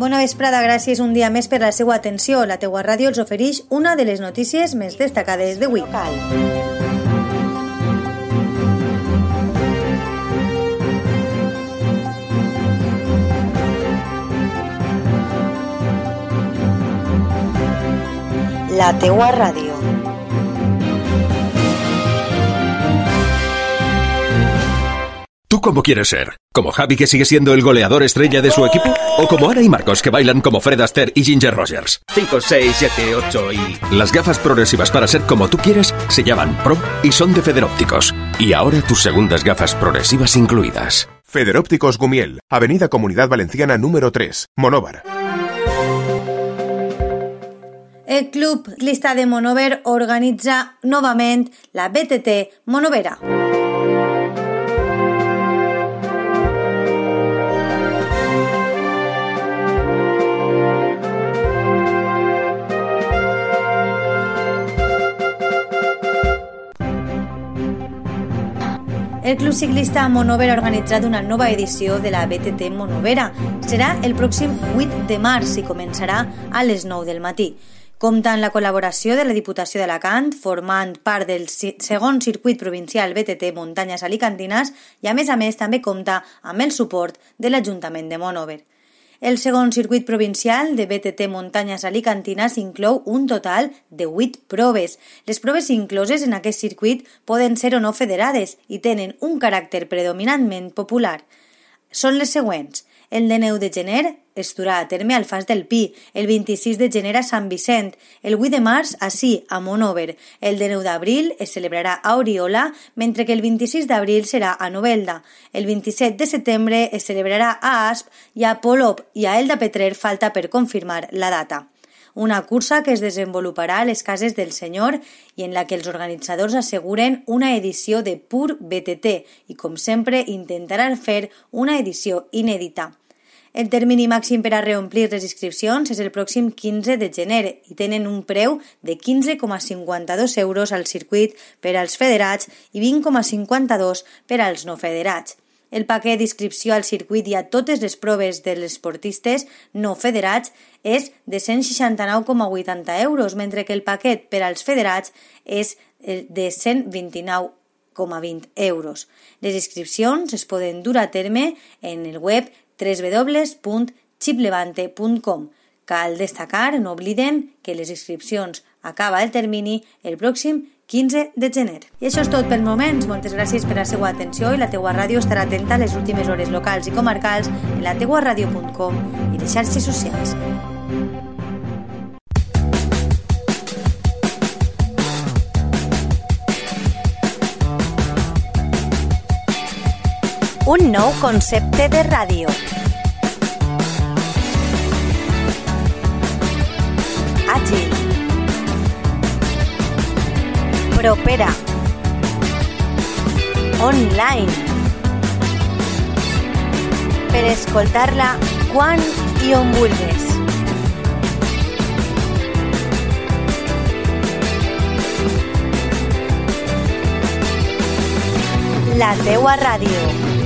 Bona vesprada, gràcies un dia més per la seva atenció. La teua ràdio els ofereix una de les notícies més destacades d'avui. La teua ràdio. ¿Tú cómo quieres ser? ¿Como Javi que sigue siendo el goleador estrella de su equipo? ¿O como Ana y Marcos que bailan como Fred Astaire y Ginger Rogers? 5, 6, 7, 8 y... Las gafas progresivas para ser como tú quieres se llaman Pro y son de Federópticos. Y ahora tus segundas gafas progresivas incluidas. Federópticos Gumiel, Avenida Comunidad Valenciana número 3, Monóvar. El Club Lista de Monover organitza novament la BTT Monovera. El Club Ciclista Monover ha organitzat una nova edició de la BTT Monovera. Serà el pròxim 8 de març i començarà a les 9 del matí. Compta amb la col·laboració de la Diputació d'Alacant, formant part del segon circuit provincial BTT Muntanyes Alicantines i, a més a més, també compta amb el suport de l'Ajuntament de Monover. El segon circuit provincial de BTT Muntanyes Alicantines inclou un total de 8 proves. Les proves incloses en aquest circuit poden ser o no federades i tenen un caràcter predominantment popular. Són les següents. El de 9 de gener es durà a terme al Fas del Pi, el 26 de gener a Sant Vicent, el 8 de març a Sí, a Monover, el de 9 d'abril es celebrarà a Oriola, mentre que el 26 d'abril serà a Novelda, el 27 de setembre es celebrarà a Asp i a Polop i a Elda Petrer falta per confirmar la data. Una cursa que es desenvoluparà a les cases del senyor i en la que els organitzadors asseguren una edició de pur BTT i, com sempre, intentaran fer una edició inèdita. El termini màxim per a reomplir les inscripcions és el pròxim 15 de gener i tenen un preu de 15,52 euros al circuit per als federats i 20,52 per als no federats. El paquet d'inscripció al circuit i a totes les proves dels esportistes no federats és de 169,80 euros, mentre que el paquet per als federats és de 129,20 euros. Les inscripcions es poden dur a terme en el web www.chiplevante.com. Cal destacar, no obliden, que les inscripcions acaba el termini el pròxim 15 de gener. I això és tot pel moment. Moltes gràcies per la seva atenció i la teua ràdio estarà atenta a les últimes hores locals i comarcals en la teuaradio.com i les xarxes socials. Un nou concepte de ràdio. Propera. Online. Per escoltar-la quan i. La teua ràdio.